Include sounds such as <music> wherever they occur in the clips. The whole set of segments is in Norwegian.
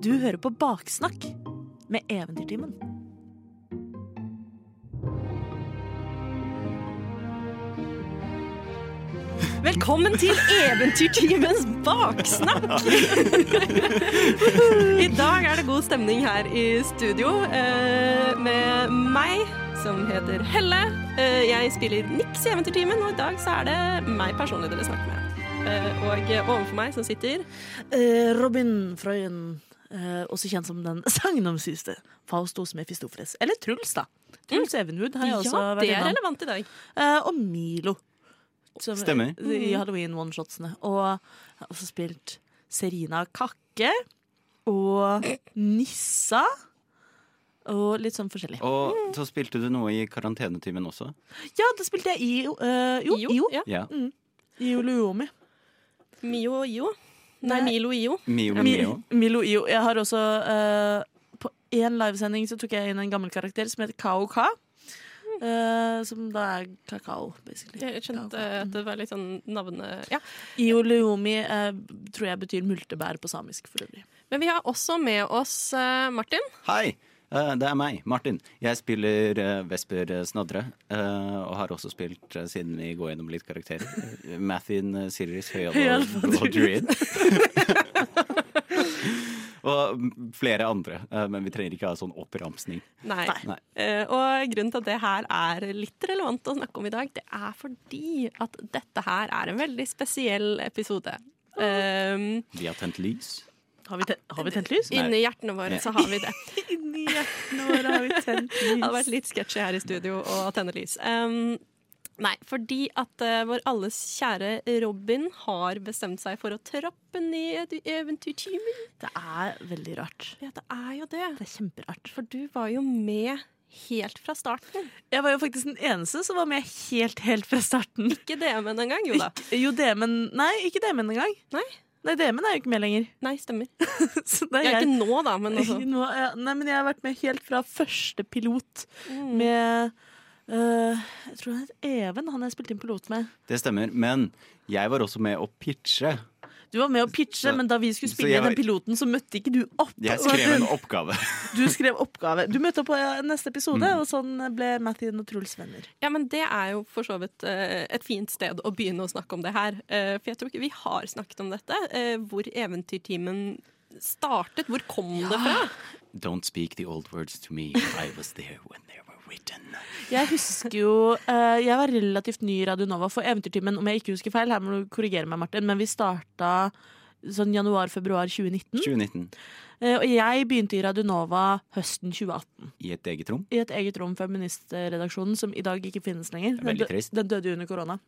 Du hører på Baksnakk med Eventyrtimen. Velkommen til Eventyrtimens baksnakk! I dag er det god stemning her i studio eh, med meg, som heter Helle. Eh, jeg spiller Nix i Eventyrtimen, og i dag så er det meg personlig dere snakker med. Eh, og overfor meg så sitter Robin Frøyen, eh, også kjent som den <laughs> sagnomsuste Faustos Mephistopheles. Eller Truls, da. Truls Evenwood har jeg også Ja, vært det er relevant i dag. Uh, og Milo. Som, Stemmer. I Halloween one-shotsene. Og jeg har også spilt Serina Kakke. Og Nissa. Og litt sånn forskjellig. Og så spilte du noe i karantenetimen også. Ja, da spilte jeg i uh, Jo, Jo, Io. ja. Mm. Io Luomi. Mio og Io. Nei. Milo Io. Mio Mi, Milo Io. Jeg har også uh, På én livesending så tok jeg inn en gammel karakter som heter Kao Ka. Uh, som da er kakao, basically. Jeg skjønte Kao at det var litt sånn navne... Ja. Io Luomi eh, tror jeg betyr multebær på samisk for øvrig. Men vi har også med oss eh, Martin. Hei! Eh, det er meg, Martin. Jeg spiller eh, Vesper Snadre. eh, og har også spilt, siden vi går gjennom litt karakterer, <laughs> Mathin Sirius Høyalv og <laughs> Druid. <laughs> og flere andre. men vi trenger ikke ha sånn oppramsning. Nei. Nei. Eh, og grunnen til at det her er litt relevant å snakke om i dag, det er fordi at dette her er en veldig spesiell episode. Um, Vi har tent lys. Har vi, tent, har vi tent lys? Nei. inni hjertene våre så har vi det. <laughs> Inni hjertene våre har vi tent <laughs> lys. Det hadde vært litt sketsjy her i studio å tenne lys. Um, nei, fordi at uh, vår alles kjære Robin har bestemt seg for å trappe ned i eventyrtimen. Det er veldig rart. Ja, det er jo det. Det er kjemperart. For du var jo med helt fra starten. Jeg var jo faktisk den eneste som var med helt, helt fra starten. Ikke DM-en engang, jo da. Ikke, jo, DM-en Nei, ikke DM-en engang. Nei? Nei, DM-en er jo ikke med lenger. Nei, stemmer. <laughs> Så det er jeg- ikke nå, da, men altså. <laughs> Nå, ja, nei, men jeg har vært med helt fra første pilot Mm. med uh, Jeg tror han het Even, han jeg spilte inn pilot med. Det stemmer. Men jeg var også med å pitche. Du var med å pitche, Så- men da vi skulle spille var- den piloten, så møtte ikke du opp. Jeg skrev en oppgave. <laughs> Du skrev oppgave. Du møtte opp på neste episode, Mm. og sånn ble Mathien og Truls venner. Ja, men det er jo for så vidt eh, et fint sted å begynne å snakke om det her. Eh, for jeg tror ikke vi har snakket om dette. eh, hvor Eventyrtimen startet. Hvor kom det fra? Don't speak the old words to me. I was there when. Jeg husker jo uh, Jeg var relativt ny i Radio Nova for Eventyrtimen, om jeg ikke husker feil. Her må du korrigere meg, Martin, men vi starta sånn januar-februar 2019. 2019. Uh, og jeg begynte i Radio Nova høsten 2018. I et eget rom. I et eget rom, Feministredaksjonen, som i dag ikke finnes lenger. Det er veldig trist. Den døde jo under korona.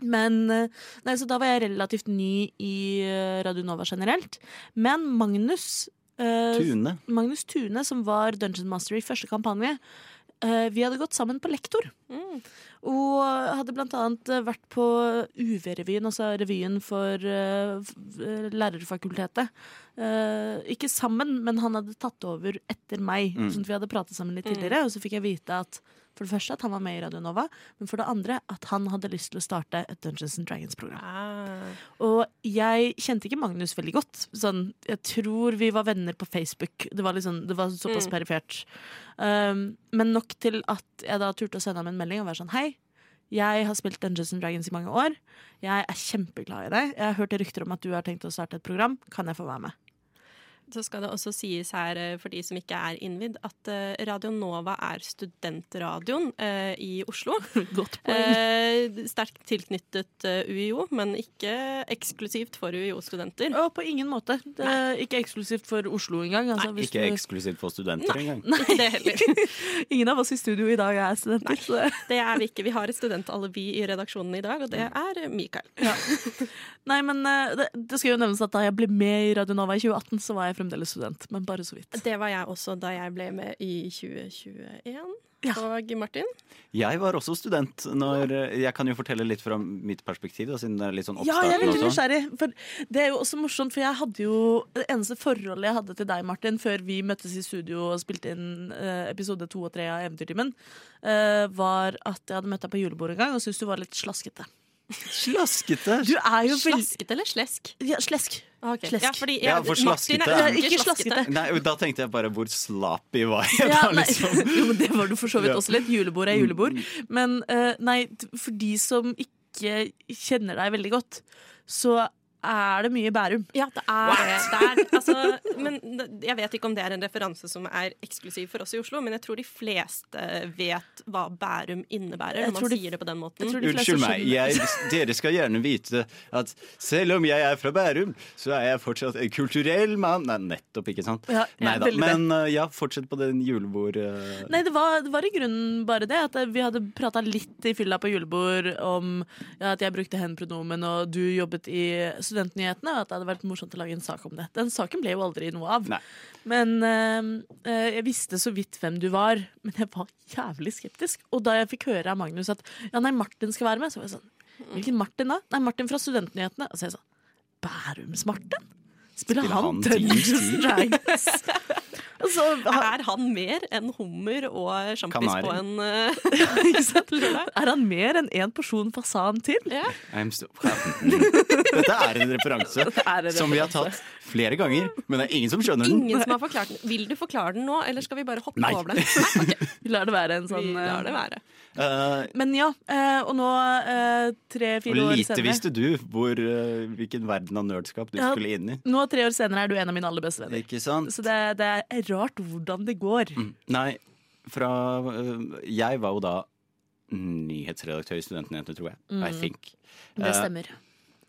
Men, eh, nei, så da var jeg relativt ny i eh, Radio Nova generelt. Men Magnus eh, Tune. Magnus Tune, som var Dungeon Master i første kampanje, vi hadde gått sammen på lektor. Mm. Og hadde blant annet eh, vært på UV-revyen, altså revyen for uh, eh, lærerfakultetet. Uh, ikke sammen, men han hadde tatt over etter meg. Mm. Sånn at vi hadde pratet sammen litt Mm. tidligere, og så fikk jeg vite at for det første at han var med i Radio Nova, men for det andre at han hadde lyst til å starte et Dungeons and Dragons-program. Ah. Og jeg kjente ikke Magnus veldig godt. Sånn, jeg tror vi var venner på Facebook. Det var, liksom, det var såpass Mm. perifert. Um, men nok til at jeg da turte å sende ham en melding og være sånn Hei, jeg har spilt Dungeons and Dragons i mange år. Jeg er kjempeglad i deg. Jeg har hørt rykter om at du har tenkt å starte et program. Kan jeg få være med? Så skal det også sies her, eh, for de som ikke er innvidd, at eh, Radio Nova er studentradioen eh, i Oslo. <laughs> Godt Eh, sterkt tilknyttet UiO, men ikke eksklusivt for UiO-studenter. Og på ingen måte. Det er ikke eksklusivt for Oslo engang. Altså, hvis Ikke du- eksklusivt for studenter engang. Nei, det heller. <laughs> ingen av oss i studio i dag er studenter. Så det Det er vi ikke. Vi har et studentalibi i redaksjonen i dag, og det er Mikael. Mikael. Nei, men det, det skal jo nevnes at da jeg ble med i Radio Nova i 2018, så var jeg fremdeles student. Men bare så vidt. Det var jeg også da jeg ble med i 2021. Ja. Og Martin? Jeg var også student når Jeg kan jo fortelle litt fra mitt perspektiv, da, siden det er litt sånn Ja, jeg er veldig nysgjerrig. For det er jo også morsomt, for jeg hadde jo Det eneste forholdet jeg hadde til deg, Martin, før vi møttes i studio og spilte inn eh, episode to og tre av Eventyrtimen, eh, var at jeg hadde møtt deg på julebord en gang og syntes du var litt slaskete. Slaskete. Du er jo veldig Slaskete eller slesk? ja, Slesk. Okay. Slesk. Ja, fordi Ja, for slaskete Martin er- ikke slaskete. slaskete. Nei, da tenkte jeg bare hvor slappy var jeg Ja, da, liksom. <laughs> jo, men det var du for så vidt også litt. Julebord er julebord. Men uh, nei, for de som ikke kjenner deg veldig godt, så er det mye Bærum. Ja, det er det. altså, men jeg vet ikke om det er en referanse som er eksklusiv for oss i Oslo, men jeg tror de fleste vet hva Bærum innebærer når man de- sier det på den måten. de Unnskyld meg, jeg, <laughs> dere skal gjerne vite at selv om jeg er fra Bærum, så er jeg fortsatt en kulturell mann. Nei, nettopp, ikke sant? Ja, Nei da. Men uh, ja, fortsett på den julebord... uh, Nei, det var, det var i grunnen bare det. At vi hadde prata litt i fylla på julebord om ja, at jeg brukte hen-pronomen, og du jobbet i Studentnyhetene, og at det hadde vært morsomt å lage en sak om det. Den saken ble jo aldri noe av. Nei. Men eh, jeg visste så vidt hvem du var, men jeg var jævlig skeptisk. Og da jeg fikk høre av Magnus at ja, nei, Martin skal være med, så var jeg sånn Hvilken Martin da? Nei, Martin fra Studentnyhetene. Og så er jeg sånn Bærums-Martin? Spiller, Spiller han han Dungeons Dragons? <laughs> Og så, han, Er han mer enn hummer og sjampis på en <laughs> uh, er han mer enn én porsjon fasan til? Yeah. Dette er en referanse er en som vi har tatt flere ganger, men det er ingen som skjønner den. Ingen som har forklart den. Vil du forklare den nå, eller skal vi bare hoppe Nei. over den? Nei, okay. <laughs> Vi lar det være en Vi sånn lar det eh, være. Uh, Men ja, uh, og nå eh, tre-fire år senere lite visste du hvor, uh, hvilken verden av nerdskap du Ja. skulle inn i. Nå tre år senere er du en av mine aller beste venner. Ikke sant? Så det, det er rart hvordan det går. Nei, fra uh, Jeg var jo da nyhetsredaktør i Studentnyhetene, tror jeg. I think. Det Eh, stemmer.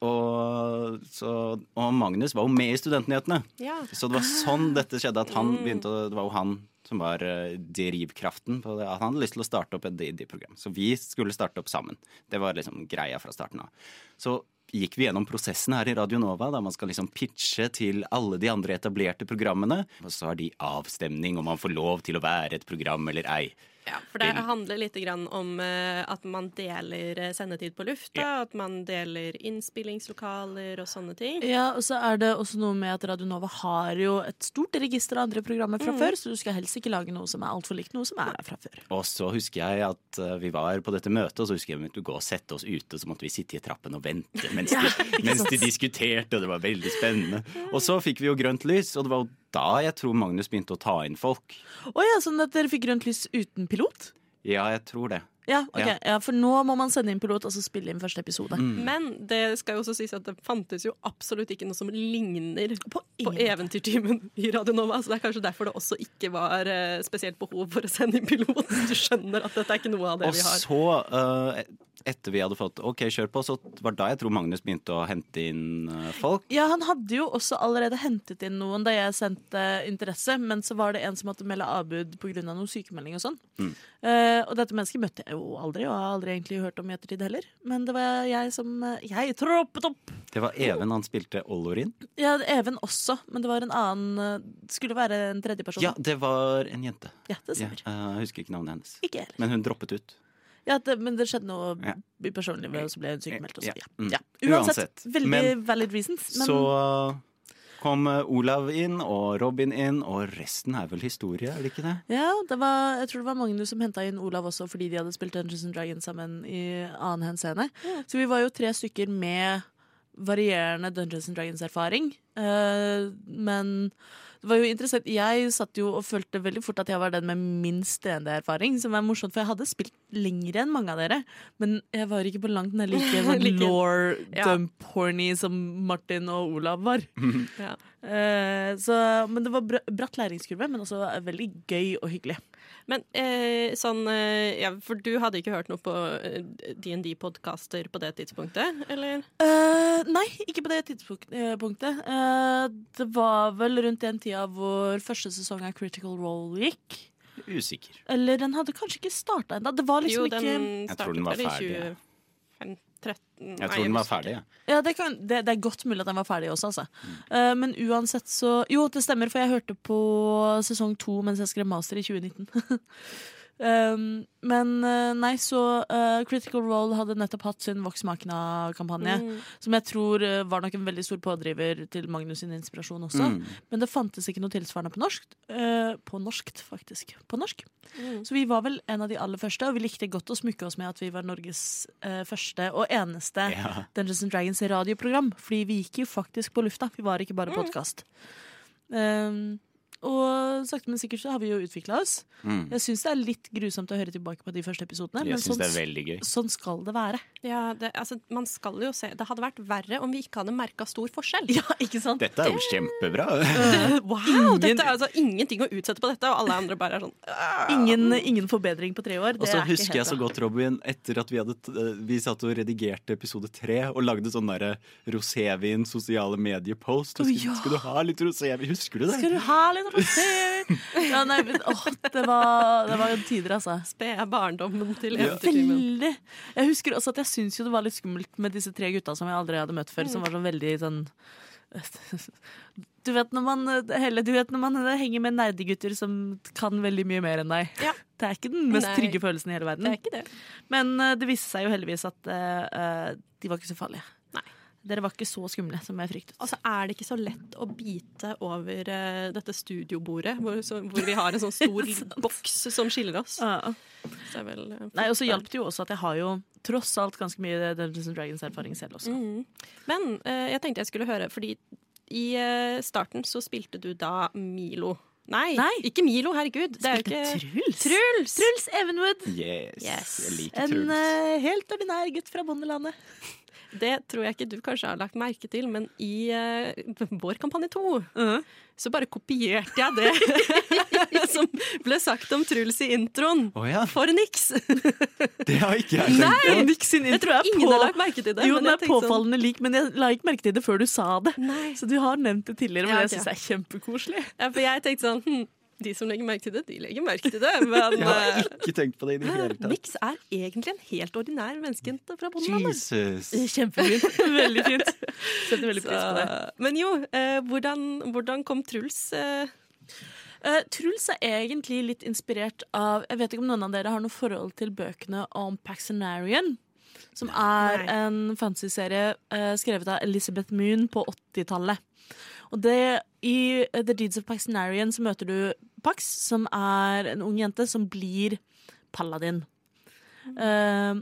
Og, så, og Magnus var jo med i Studentnyhetene. Ja. Så det var sånn dette skjedde. At han begynte Det var jo han som var eh, drivkraften på det. At han hadde lyst til å starte opp et D&D-program. Så vi skulle starte opp sammen. Det var liksom greia fra starten av. Så gikk vi gjennom prosessen her i Radio Nova, da man skal liksom pitche til alle de andre etablerte programmene. Og så har de avstemning om man får lov til å være et program eller ei. Ja, for det handler litt grann om eh, at man deler eh, sendetid på lufta, at man deler innspillingslokaler og sånne ting. Ja, og så er det også noe med at Radio Nova har jo et stort register av andre programmer fra før, så du skal helst ikke lage noe som er altfor likt noe som er fra før. Og så husker jeg at eh, vi var på dette møtet, og så husker jeg at vi måtte gå og sette oss ute, så måtte vi sitte i trappen og vente mens <laughs> de, mens de diskuterte, og det var veldig spennende. Og så fikk vi jo grønt lys, og det var jo da jeg tror Magnus begynte å ta inn folk. Å ja, sånn at dere fikk grønt lys uten pilot? Ja, jeg tror det. Ja, okay. Ja. Ja. For nå må man sende inn pilot og så spille inn første episode. Men det skal jo også sies at det fantes jo absolutt ikke noe som ligner På på Eventyrtimen i Radio Nova. Så det er kanskje derfor det også ikke var eh, spesielt behov for å sende inn pilot. Du skjønner at dette er ikke noe av det Og vi har. Og så, eh, etter vi hadde fått OK, kjør på, så var da jeg tror Magnus begynte å hente inn eh, folk. Ja, han hadde jo også allerede hentet inn noen da jeg sendte interesse, men så var det en som måtte melde avbud pga. noe sykemelding og sånn. Eh, og dette mennesket møtte jeg jo aldri, og har aldri egentlig hørt om i ettertid heller. Men det var jeg som eh, Jeg troppet opp! Det var Even, han spilte Olorin. Ja, Even også, men det var en annen Skulle være en tredjeperson. Ja, det var en jente. ja, det Ja, stemmer. jeg husker ikke navnet hennes. Ikke heller. Men hun droppet ut. Ja, det, men det skjedde noe Ja. i personlivet, og så ble hun sykemeldt. Ja. Mm. Ja. Uansett, Uansett. veldig Men- valid reasons. Men Så kom eh, Olav inn, og Robin inn, og resten er vel historie, er det ikke det? ja, det var, jeg tror det var Magnus som henta inn Olav også fordi de hadde spilt Dungeons and Dragons sammen i annen henseende. Så vi var jo tre stykker med varierende Dungeons and Dragons-erfaring. Eh, men det var jo interessant. Jeg satt jo og følte veldig fort at jeg var den med minst DND-erfaring, som er morsomt, for jeg hadde spilt lengre enn mange av dere. Men jeg var ikke på langt nær like sånn <laughs> Like- law Ja. som Martin og Olav var. <laughs> Ja. uh, så, men det var bra, bratt læringskurve, men også veldig gøy og hyggelig. Men eh, sånn eh, ja, For du hadde ikke hørt noe på eh, DND-podkaster på det tidspunktet, eller? Eh, nei, ikke på det tidspunktet. Eh, eh, det var vel rundt den tida hvor første sesong av Critical Role gikk. Usikker. Eller den hadde kanskje ikke starta ennå. Det var liksom jo, den ikke Jeg tror den var ferdig. 20... 13 Jeg tror den var ferdig. Ja, det, kan, det, det, er godt mulig at den var ferdig også, altså. Mm. Uh, men uansett så Jo, det stemmer, for jeg hørte på sesong to mens jeg skrev master i 2019. <laughs> Um, men eh, nei, så uh, Critical Role hadde nettopp hatt sin Vox Machina-kampanje. Mm. Som jeg tror eh, var nok en veldig stor pådriver til Magnus sin inspirasjon også. Mm. Men det fantes ikke noe tilsvarende på norsk. Uh, på norskt, faktisk. På norsk. Mm. Så vi var vel en av de aller første, og vi likte godt å smykke oss med at vi var Norges uh, første og eneste Ja. Dungeons and Dragons radioprogram. Fordi vi gikk jo faktisk på lufta. Vi var ikke bare podkast. Um, og sakte, men sikkert så har vi jo utvikla oss. Mm. Jeg syns det er litt grusomt å høre tilbake på de første episodene, Jeg men sånn, det er veldig gøy. sånn skal det være. Ja, det, altså, man skal jo se Det hadde vært verre om vi ikke hadde merka stor forskjell. Ja, ikke sant? Dette er jo kjempebra. <laughs> Wow, dette er altså ingenting å utsette på dette, og alle andre bare er sånn Ingen, ingen forbedring på tre år. Og så er husker jeg så godt, Robin, etter at vi hadde eh, Vi satt og redigerte episode tre og lagde sånn derre rosévin sosiale medier-post. Å, oh, ja. Skal du ha litt rosévin? Husker du det? Skal du ha litt? Ja, nei, men, åh, det var, det var jo tider, altså. spede barndommen til eventyrtimen. Veldig. Jeg husker også at jeg syns jo det var litt skummelt med disse tre gutta som jeg aldri hadde møtt før, som var sånn veldig sånn <laughs> Du vet når man, Helle, du vet når man henger med nerdegutter som kan veldig mye mer enn deg. Ja. Det er ikke den mest Nei. trygge følelsen i hele Det verden. er det. Men uh, det viste seg jo heldigvis at eh, de var ikke så farlige. Dere var ikke så skumle som jeg fryktet. Og så er det ikke så lett å bite over uh, dette studiobordet, hvor, så, hvor vi har en sånn <laughs> stor boks som skiller oss. Ja. Så er vel, uh, Nei, Og så hjalp det jo også at jeg har jo tross alt ganske mye Dungeons and Dragons-erfaring selv også. Mm. Men uh, jeg tenkte jeg skulle høre, fordi i starten så spilte du da Milo. Nei, Nei. ikke Milo, herregud. Det er jo ikke Truls. Truls! Truls Evenwood. Yes. Yes. Jeg liker En Truls. eh, helt ordinær gutt fra bondelandet. Det tror jeg ikke du kanskje har lagt merke til, men i uh, <laughs> vår kampanje to så bare kopierte jeg det <laughs> som ble sagt om Truls i introen. Oh, ja, For niks! <laughs> det har ikke jeg tenkt på. Nick sin Jeg tror jeg ingen på har lagt merke til det. Jo, den er påfallende sånn, påfallende lik, men jeg la ikke merke til det før du sa det. Nei. Så du har nevnt det tidligere, men Ja, jeg ok. syns det er kjempekoselig. Ja, for jeg tenkte sånn hm, <laughs> De som legger merke til det, de legger merke til det. Men <laughs> Jeg har eh, ikke tenkt på det i det hele tatt. Nix er egentlig en helt ordinær menneskejente fra bondelandet. Jesus. Kjempefint. <laughs> Veldig fint. Setter veldig pris på det. Men jo, eh, hvordan, hvordan kom Truls eh, Eh, Truls er egentlig litt inspirert av Jeg vet ikke om noen av dere har noe forhold til bøkene om Paxenarian. Som er Nei. en fantasyserie uh, skrevet av Elizabeth Moon på 80-tallet. Og det, I The Deeds of Paxenarian så møter du Pax, som er en ung jente som blir paladin. Eh,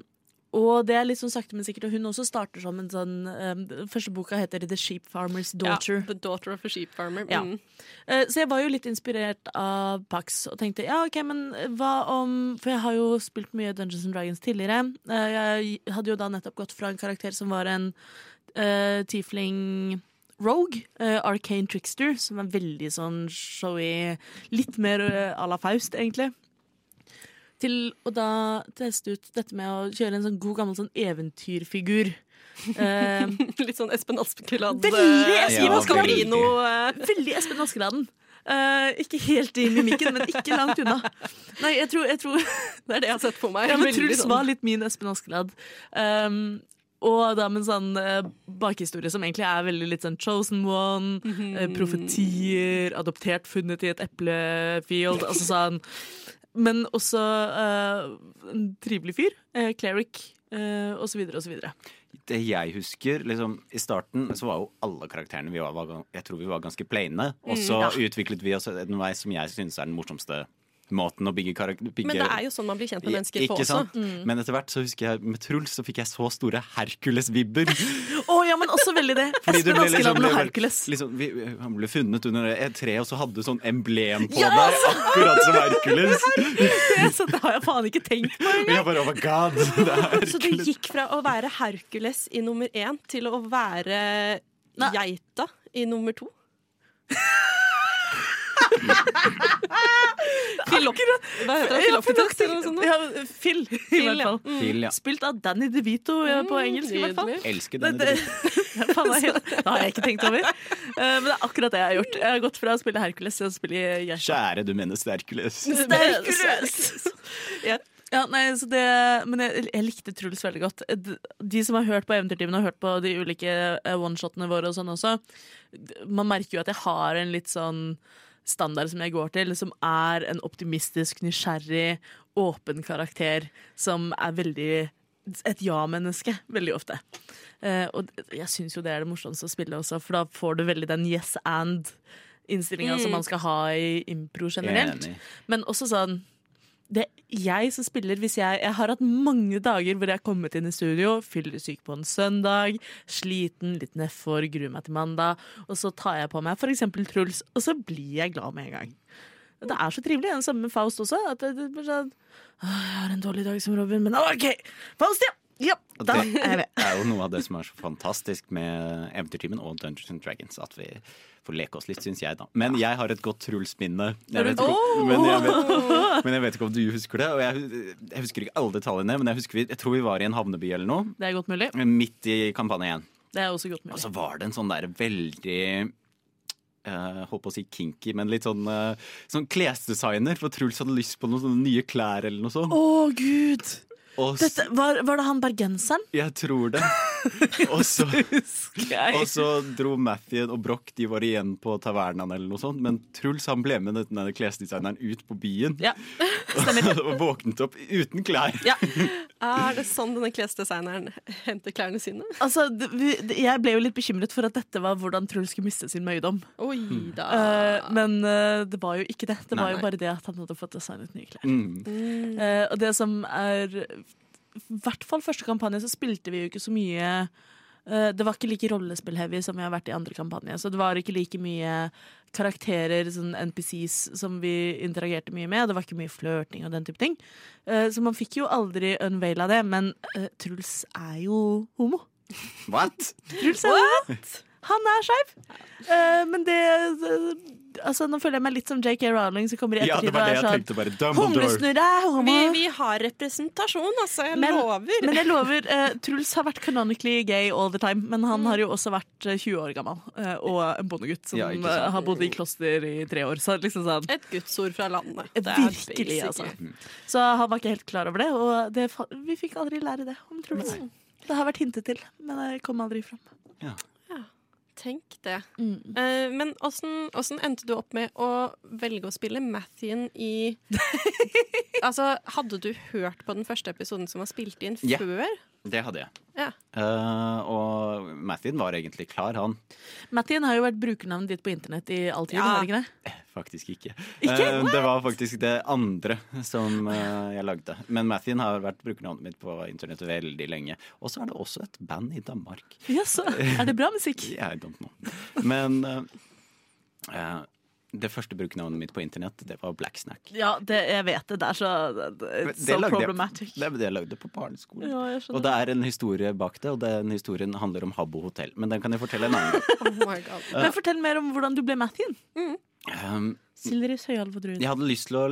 og det er litt sånn sakte, men sikkert. Og hun også starter som en sånn eh, første boka heter The Sheep Farmer's Daughter. Ja, the daughter of a sheep farmer. Ja. Mm. Eh, Så jeg var jo litt inspirert av Pax og tenkte ja, ok, men hva om For jeg har jo spilt mye Dungeons and Dragons tidligere. Uh, Jeg hadde jo da nettopp gått fra en karakter som var en uh, tiefling rogue, uh, arcane trickster, som er veldig sånn showy Litt mer eh, à la Faust, egentlig. Til å da teste ut dette med å kjøre en sånn god gammel sånn eventyrfigur. Uh, <laughs> Litt sånn Espen Askeladd. Veldig Espen Askeladden! Ja. Veldig Espen Askeladden. Uh, ikke helt i mimikken, men ikke langt unna. Nei, jeg tror, jeg tror <laughs> Det er det jeg har sett for meg. ja, men Truls sånn- var litt min Espen Askeladd. Um, og da med en sånn eh, bakhistorie som egentlig er veldig litt sånn chosen one, eh, profetier, adoptert, funnet i et eplefield. Altså sånn. Men også eh, en trivelig fyr. Eh, cleric. Uh, og så videre og så videre. Det jeg husker, liksom, I starten så var jo alle karakterene vi var, var, Jeg tror vi var ganske plaine. Og så ja. utviklet vi oss en vei som jeg synes er den morsomste måten å bygge karakter Men det er jo sånn man blir kjent med mennesker på også. Mm. Men etter hvert så husker jeg med Truls så fikk jeg så store Hercules-vibber. <laughs> oh, ja, men også veldig det! Fordi Espen ble liksom, og Hercules. liksom, vi, Han ble funnet under et tre, og så hadde du sånn emblem på Ja, deg, akkurat som <laughs> Hercules. Så det har jeg faen ikke tenkt på. engang. oh god, det <laughs> Så du gikk fra å være Hercules i nummer én til å være Nei. geita i nummer to? Phil, i hvert fall. Mm. Phil, ja. Spilt av Danny DeVito ja, på engelsk, i hvert fall. Elsker Danny DeVito. <laughs> det, har jeg ikke tenkt over. Eh, men det er akkurat det jeg har gjort. Jeg har gått fra å spille Hercules til å spille Geisha. Kjære, du mener Sterkules. Sterkules! Ja. Ja, nei, så det, men jeg, jeg likte Truls veldig godt. De, de som har hørt på Eventyrtimen og hørt på de ulike eh, oneshotene våre og sånn også, man merker jo at jeg har en litt sånn standard som jeg går til, som er en optimistisk, nysgjerrig, åpen karakter som er veldig et ja-menneske, veldig ofte. Eh, og jeg syns jo det er det morsomste å spille også, for da får du veldig den yes and-innstillinga som man skal ha i impro generelt. Men også sånn det er jeg som spiller hvis jeg Jeg har hatt mange dager hvor jeg har kommet inn i studio, fyllesyk på en søndag, sliten, litt nedfor, gruer meg til mandag, og så tar jeg på meg eksempel Truls, og så blir jeg glad med en gang. Det er så trivelig. Det samme med Faust også. At det, det er sånn, «Åh, Jeg har en dårlig dag som Robin, men OK! Faust, ja! Ja, da det er med. er jo noe av det som er så fantastisk med Eventyrtimen og Dungeons and Dragons. At vi får leke oss litt, syns jeg, da. Men jeg har et godt Truls-minne. Men, men jeg vet ikke om du husker det. Og jeg, jeg husker ikke alle detaljene, men jeg, vi, jeg tror vi var i en havneby eller noe. Det er godt mulig. Midt i. Det er også godt Og så var det en sånn der veldig eh, holdt på å si kinky, men litt sånn, eh, sånn klesdesigner. For Truls hadde lyst på noen nye klær eller noe sånt. Å, gud! Og s- Dette, var, var det han bergenseren? jeg tror det. <laughs> Og så, Jeg- og så dro Mathien og Broch de var igjen på tavernaen eller noe sånt. Men Truls han ble med denne klesdesigneren ut på byen. Ja, <laughs> og våknet opp uten klær. Ja. <laughs> Er det sånn denne klesdesigneren henter klærne sine? Altså, jeg ble jo litt bekymret for at dette var hvordan Truls skulle miste sin møydom. Oi da. Uh, men uh, det var jo ikke det. Det Nei, var jo nei. bare det at han hadde fått designet nye klær. Mm. Uh, og det som er hvert fall første kampanje så spilte vi jo ikke så mye eh, Det var ikke like rollespillheavy som vi har vært i andre kampanjer. Så det var ikke like mye karakterer, sånn NPCs, som vi interagerte mye med. Det var ikke mye flørting og den type ting. Eh, så man fikk jo aldri unveila det. Men eh, Truls er jo homo. What? Truls er homo. Han er skeiv. Uh, men det, det Altså, nå føler jeg meg litt som JK Rowling, som kommer i Ja, det ettertid det og er sånn bare. Humlesnurre. Vi, vi har representasjon, altså. Jeg Men- lover. Men jeg lover, Uh, Truls har vært canonically gay all the time, men Mm. han har jo også vært eh, 20 år gammel uh, og en bondegutt som Ja, eh, har bodd i kloster i tre år. Så liksom sånn Et gudsord fra landet. Det er Virkelig, altså. Så han var ikke helt klar over det, og det, vi fikk aldri lære det om Truls. Det har vært hintet til, men det kom aldri fram. Ja. Tenk det. Mm. Eh, men åssen åssen endte du opp med å velge å spille Mathien i <laughs> Altså, hadde du hørt på den første episoden som var spilt inn yeah. før? Det hadde jeg. Ja. Uh, og Mathien var egentlig klar, han. Mathien har jo vært brukernavnet ditt på internett i all tid, har ikke det? Faktisk ikke. Ikke? Uh, det var faktisk det andre som uh, jeg lagde. Men Mathien har vært brukernavnet mitt på internett veldig lenge. Og så er det også et band i Danmark. Jaså, er det bra musikk? <laughs> I don't know. Men eh, eh, det første brukernavnet mitt på internett, det var Blacksnack. Ja, det, jeg vet det. Det er så, Det so lagde jeg- problematic. Det er det jeg lagde på barneskolen. Ja, jeg Og det er en historie bak det, og den historien handler om Habbo hotell. Men den kan jeg fortelle en annen gang. <laughs> Oh my. Men fortell mer om hvordan du ble Mattien. Um, Silderis høyalv og druid. Jeg hadde lyst til å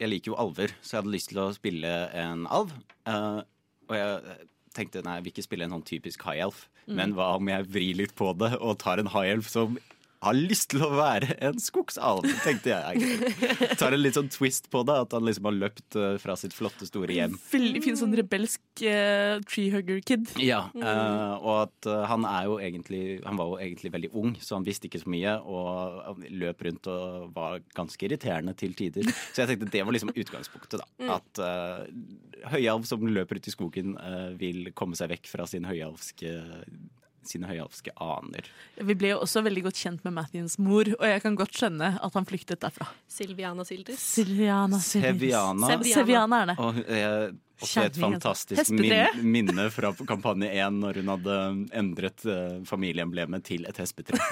Jeg liker jo alver, så jeg hadde lyst til å spille en alv. Uh, og jeg tenkte nei, jeg vil ikke spille en sånn typisk high elf, men hva om jeg vrir litt på det og tar en high elf som har lyst til å være en skogsalv, tenkte jeg. jeg. Tar en litt sånn twist på det, at han liksom har løpt eh, fra sitt flotte, store hjem. Veldig fin sånn rebelsk uh, treehugger-kid. Ja, uh, og at uh, han er jo egentlig Han var jo egentlig veldig ung, så han visste ikke så mye. Og løp rundt og var ganske irriterende til tider. Så jeg tenkte det var liksom utgangspunktet, da. At uh, høyalv som løper ut i skogen, vil komme seg vekk fra sin høyalvske sine høyalvske aner. Vi ble jo også veldig godt kjent med Mathiens mor, og jeg kan godt skjønne at han flyktet derfra. Silviana Sildis. Silviana Sildis. Seviana. Seviana. Seviana er det. Og eh, også et fantastisk min, minne fra kampanje 1, når hun hadde endret uh, familieemblemet til et hespetre. <laughs>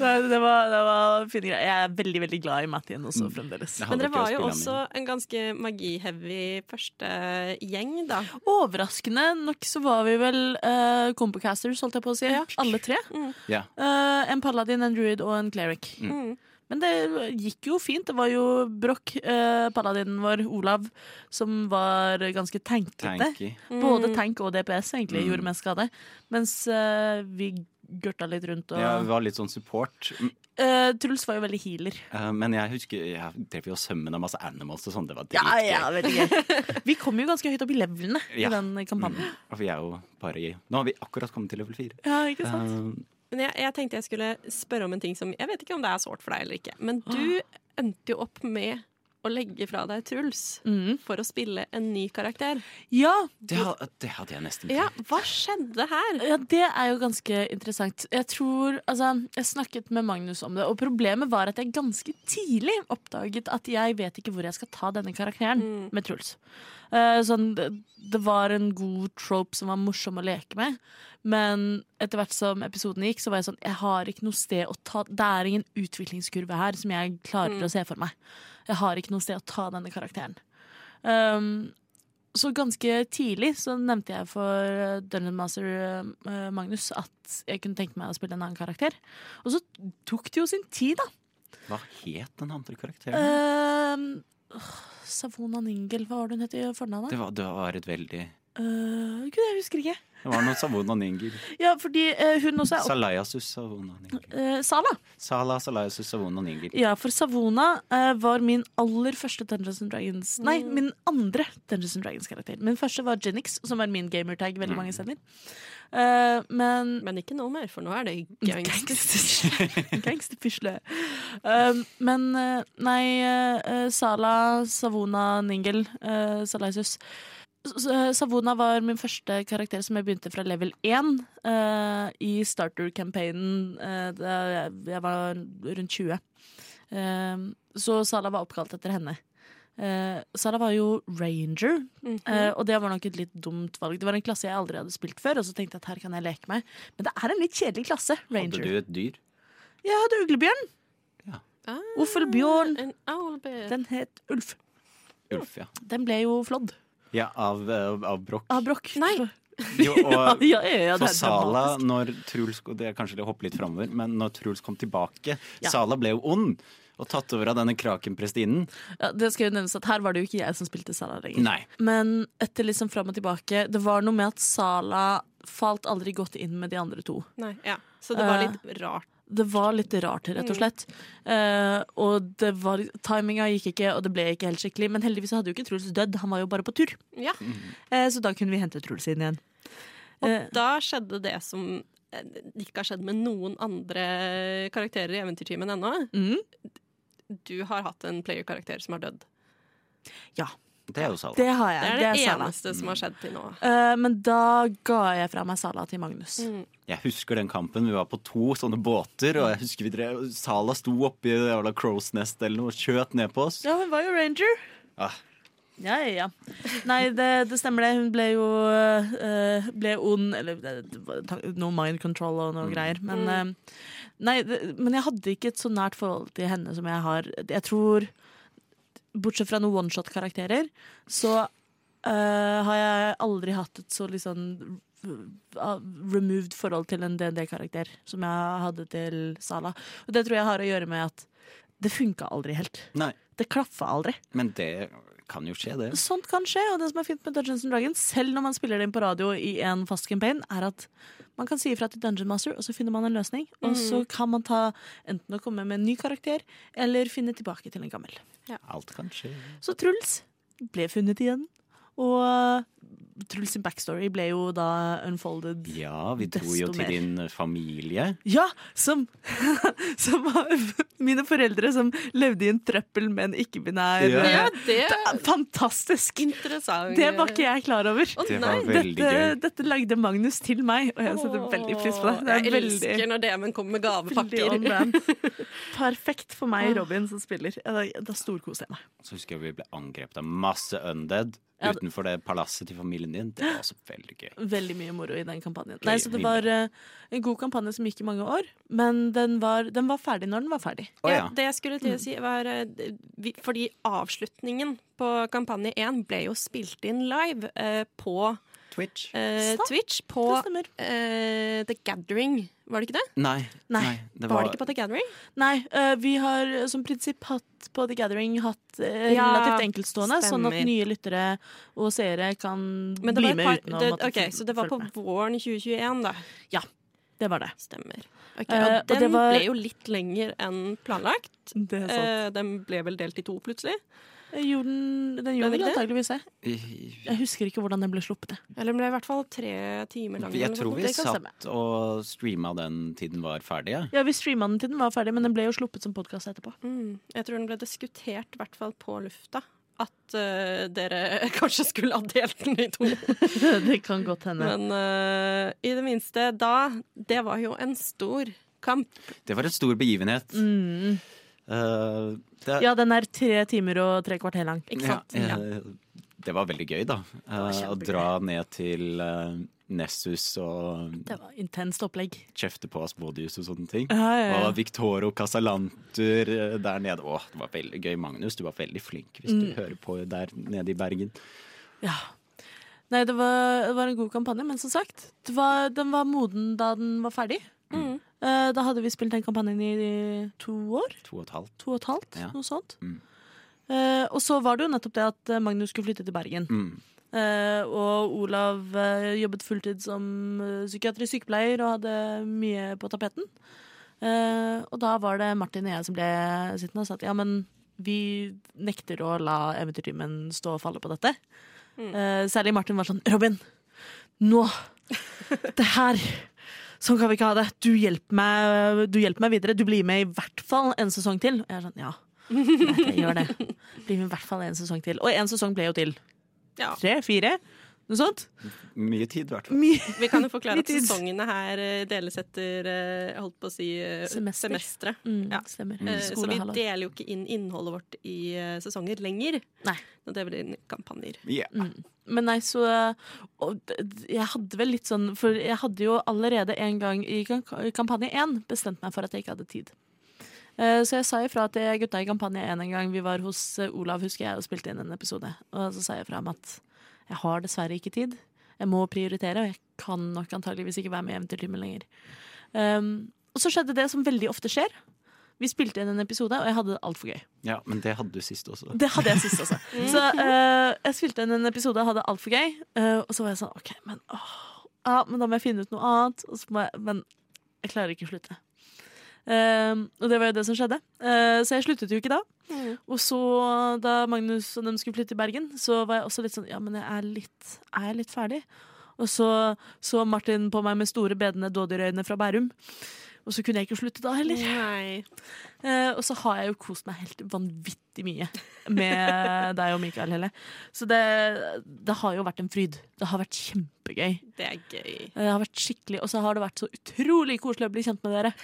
Det, det, var, det var fine greier. Jeg er veldig veldig glad i Mattien også fremdeles. Men dere var jo også en ganske magi-heavy første gjeng, da. Overraskende nok så var vi vel uh, compocasters, holdt jeg på å si. Ja. Alle tre. Mm. Yeah. Uh, en paladin, en druid og en cleric. Mm. Men det gikk jo fint. Det var jo Broch, eh, paladinen vår, Olav, som var ganske tankete. Tanky. Både tank og DPS egentlig Mm. gjorde mest skade. Mens eh, vi gørta litt rundt og Ja, vi var litt sånn support. Mm, Eh, Truls var jo veldig healer. eh, Men jeg husker jeg drev jo og sømmen av masse animals og sånn. Det var Ja, dritgøy. ja, veldig gøy. Vi kom jo ganske høyt opp i levelene Ja. i den kampanjen. Og vi er jo bare i Nå har vi akkurat kommet til level 4. Ja, ikke sant? Men jeg, jeg tenkte jeg skulle spørre om en ting som Jeg vet ikke om det er sårt for deg eller ikke. Men du endte jo opp med å legge fra deg Truls Mm. for å spille en ny karakter. Ja, Det, det hadde jeg nesten Ja, hva skjedde her? Ja, det er jo ganske interessant. Jeg tror, altså, jeg snakket med Magnus om det, og problemet var at jeg ganske tidlig oppdaget at jeg vet ikke hvor jeg skal ta denne karakteren Mm. med Truls. Uh, sånn, det, det var en god trope som var morsom å leke med, men etter hvert som episoden gikk, så var jeg sånn Jeg har ikke noe sted å ta Det er ingen utviklingskurve her som jeg klarer Mm. å se for meg. Jeg har ikke noe sted å ta denne karakteren. Um, så ganske tidlig så nevnte jeg for Dungeon Master eh, Magnus at jeg kunne tenke meg å spille en annen karakter. Og så tok det jo sin tid, da. Hva het den andre karakteren? Uh, Savona Ningel, hva var det hun het i fornavnet? Det var, det var et veldig Uh, Gud, jeg husker ikke. Det var noe Savona Ninger. Ja, fordi uh, hun også er opp... Salayasus Savona Ninger. Uh, Sala. Sala Salayasus Savona Ninger. Ja, for Savona uh, var min aller første Dungeons and Dragons Nei, Mm. min andre Dungeons and Dragons-karakter. Min første var Genix, som var min gamertag veldig mange steder. Eh, men Men ikke nå mer, for nå er det Gangster- Gangsterfisle. Um, men nei, Sala, Savona, Ningel, uh, Salaisus S- s- Savona var min første karakter som jeg begynte fra level 1 uh, i starter-campaignen uh, da jeg, jeg var rundt 20. Uh, så Sala var oppkalt etter henne. Eh, Sala var jo ranger, Mhm. eh, og det var nok et litt dumt valg. Det var en klasse jeg aldri hadde spilt før, og så tenkte jeg at her kan jeg leke meg. Men det er en litt kjedelig klasse, ranger Hadde du et dyr? Jeg hadde uglebjørn. ah, Uffelbjørn. Den het Ulf. Ulf, ja. Den ble jo flådd Ja, av, av, av brokk. av brokk. Nei. <laughs> Jo, og <laughs> ja, ja, ja, det for Sala, når Truls Det er kanskje å hoppe litt framover, men når Truls kom tilbake Ja. Sala ble jo ond og tatt over av denne krakenprestinen Ja, det skal jo nevnes at Her var det jo ikke jeg som spilte Sala lenger. Nei. Men etter liksom fram og tilbake Det var noe med at Sala falt aldri godt inn med de andre to. Nei, ja. Så det var Eh, litt rart. Det var litt rart, rett og slett. Eh, og det var, timinga gikk ikke, og det ble ikke helt skikkelig. Men heldigvis hadde jo ikke Truls dødd, han var jo bare på tur. Ja. Uh, så da kunne vi hente Truls inn igjen. Og uh, da skjedde det som ikke har skjedd med noen andre karakterer i Eventyrtimen ennå. mm, Du har hatt en player-karakter som har dødd. Det er jo Sala. det har jeg. Det er Det det, er eneste som har skjedd til nå. Uh, men da ga jeg fra meg Sala til Magnus. Mm. Jeg husker den kampen. Vi var på to sånne båter, og jeg husker vi drev Sala sto oppi det jævla Crows Nest eller noe og skjøt ned på oss. Ja, hun var jo ranger. Ah, Ja, ja, ja. Nei, det, det stemmer det. Hun ble jo uh, ble ond Eller ta- noe mind control og noe greier. Men, uh, nei, det, men jeg hadde ikke et så nært forhold til henne som jeg har. Jeg tror Bortsett fra noen oneshot-karakterer, så uh, har jeg aldri hatt et så liksom sånn removed forhold til en DND-karakter som jeg hadde til Sala. Og det tror jeg har å gjøre med at det funka aldri helt. nei, Det klaffa aldri. men det kan jo skje, det. Sånt kan skje, og det som er fint med Dungeons and Dragons, selv når man spiller det inn på radio i en fast campaign, er at man kan si ifra til Dungeon Master, og så finner man en løsning. Og så kan man ta enten å komme med en ny karakter, eller finne tilbake til en gammel. Alt kan skje. Så Truls ble funnet igjen, og Truls sin backstory ble jo da unfolded. Ja, vi dro jo til mer. din familie. Ja, som, <laughs> som var mine foreldre som levde i en trøppel med en ikke-binær Ja. Ja, det det Fantastisk! interessant. Det var ikke jeg klar over. Oh, Det var Dette, gøy. dette lagde Magnus til meg, og jeg setter veldig pris på det. Det er jeg veldig, elsker når DM-en kommer med gavepakker. <laughs> Perfekt for meg, Robin, som spiller. Da storkoser jeg meg. Så husker jeg vi ble angrepet av masse undead Ja, utenfor det palasset til familien din. Det var også veldig gøy. Veldig mye moro i den kampanjen. Nei, så Det var uh, en god kampanje som gikk i mange år, men den var, den var ferdig når den var ferdig. Oh, Ja, ja. det jeg skulle til å si var uh, vi, Fordi avslutningen på kampanje 1 ble jo spilt inn live uh, på Twitch? eh, Twitch. På eh, The Gathering. Var det ikke det? Nei. Nei. det Var var, det ikke på The Gathering? Nei, uh, vi har som prinsipp hatt på The Gathering hatt uh, Ja, relativt enkeltstående, sånn at nye lyttere og seere kan Men det bli var med par, uten å det, måtte ok, Så det var på med. våren 2021, da. Ja. Det var det. Stemmer. Ok, Eh, og uh, den det var- ble jo litt lenger enn planlagt. Det sant. Den ble vel delt i to, plutselig. Jeg gjorde den, gjorde vel antakeligvis det. Jeg husker ikke hvordan den ble sluppet. Eller ble i hvert fall tre timer lang. Jeg tror vi satt og streama den tiden var ferdig. Ja. Ja, Vi streama den til den var ferdig, men den ble jo sluppet som podkast etterpå. Mm. Jeg tror den ble diskutert, i hvert fall på lufta, at uh, dere <laughs> kanskje skulle ha delt den i to. <laughs> det kan godt hende. Men uh, i det minste da Det var jo en stor kamp. Det var en stor begivenhet. Mm. Eh, det, Ja, den er tre timer og tre kvarter lang. Ikke sant? Ja. eh, det var veldig gøy, da. Eh, å dra ned til eh, Nessus og Det var intenst opplegg. kjefte på Asmodius og sånne ting. Ja, ja, ja. Og Victoro Casalantur eh, der nede. Å, det var veldig gøy. Magnus, du var veldig flink hvis Mm. du hører på der nede i Bergen. Ja. Nei, det var, det var en god kampanje, men som sagt, det var, den var moden da den var ferdig. Mm. Eh, da hadde vi spilt den kampanjen i, to år. To og et halvt. To og et halvt, Ja. noe sånt. Mm. Uh, og så var det jo nettopp det at eh, Magnus skulle flytte til Bergen. Mm. Uh, og Olav uh, jobbet fulltid som psykiatrisk sykepleier og hadde mye på tapeten. Eh, og da var det Martin og jeg som ble sittende og sa at ja, men vi nekter å la eventyrtimen stå og falle på dette. Mm. Eh, særlig Martin var sånn Robin, nå! <laughs> Det her! Sånn kan vi ikke ha det. Du hjelper meg, du hjelper meg videre. Du blir med i hvert fall en sesong til. Og jeg er sånn, ja. greit, Jeg gjør det. Blir med i hvert fall en sesong til. Og en sesong ble jo til. Ja. Tre? Fire? Noe sånt? Mye tid, i hvert fall. Mye. Vi kan jo forklare at tid. sesongene her eh, deles etter eh, holdt på å si eh, Semester. semestre. Mm, Ja. Eh, Så vi deler jo ikke inn innholdet vårt i sesonger lenger. Nei. Nå deler vi inn kampanjer. Yeah. Mm. Men nei, så Jeg hadde vel litt sånn For jeg hadde jo allerede en gang i kampanje én bestemt meg for at jeg ikke hadde tid. Eh, Så jeg sa ifra til gutta i kampanje én en gang. Vi var hos Olav, husker jeg, og spilte inn en episode. Og så sa jeg fra om at jeg har dessverre ikke tid. Jeg må prioritere, og jeg kan nok antageligvis ikke være med i Eventyrtimen lenger. Um, og så skjedde det som veldig ofte skjer. Vi spilte inn en episode, og jeg hadde det altfor gøy. Ja, men det hadde du sist også. Det hadde jeg sist også. <laughs> Så uh, jeg spilte inn en episode og hadde det altfor gøy. Uh, og så var jeg sånn OK, men, åh, ja, men da må jeg finne ut noe annet. Og så må jeg, men jeg klarer ikke å slutte. Eh, og det var jo det som skjedde. Uh, så jeg sluttet jo ikke da. Og så, da Magnus og dem skulle flytte til Bergen, så var jeg også litt sånn Ja, men jeg er litt, er jeg litt ferdig? Og så så Martin på meg med store, bedende dådyrøyne fra Bærum. Og så kunne jeg ikke slutte da heller. Eh, og så har jeg jo kost meg helt vanvittig mye med deg og Mikael Helle. Så det, det har jo vært en fryd. Det har vært kjempegøy. Det er gøy. Det har vært skikkelig, Og så har det vært så utrolig koselig å bli kjent med dere.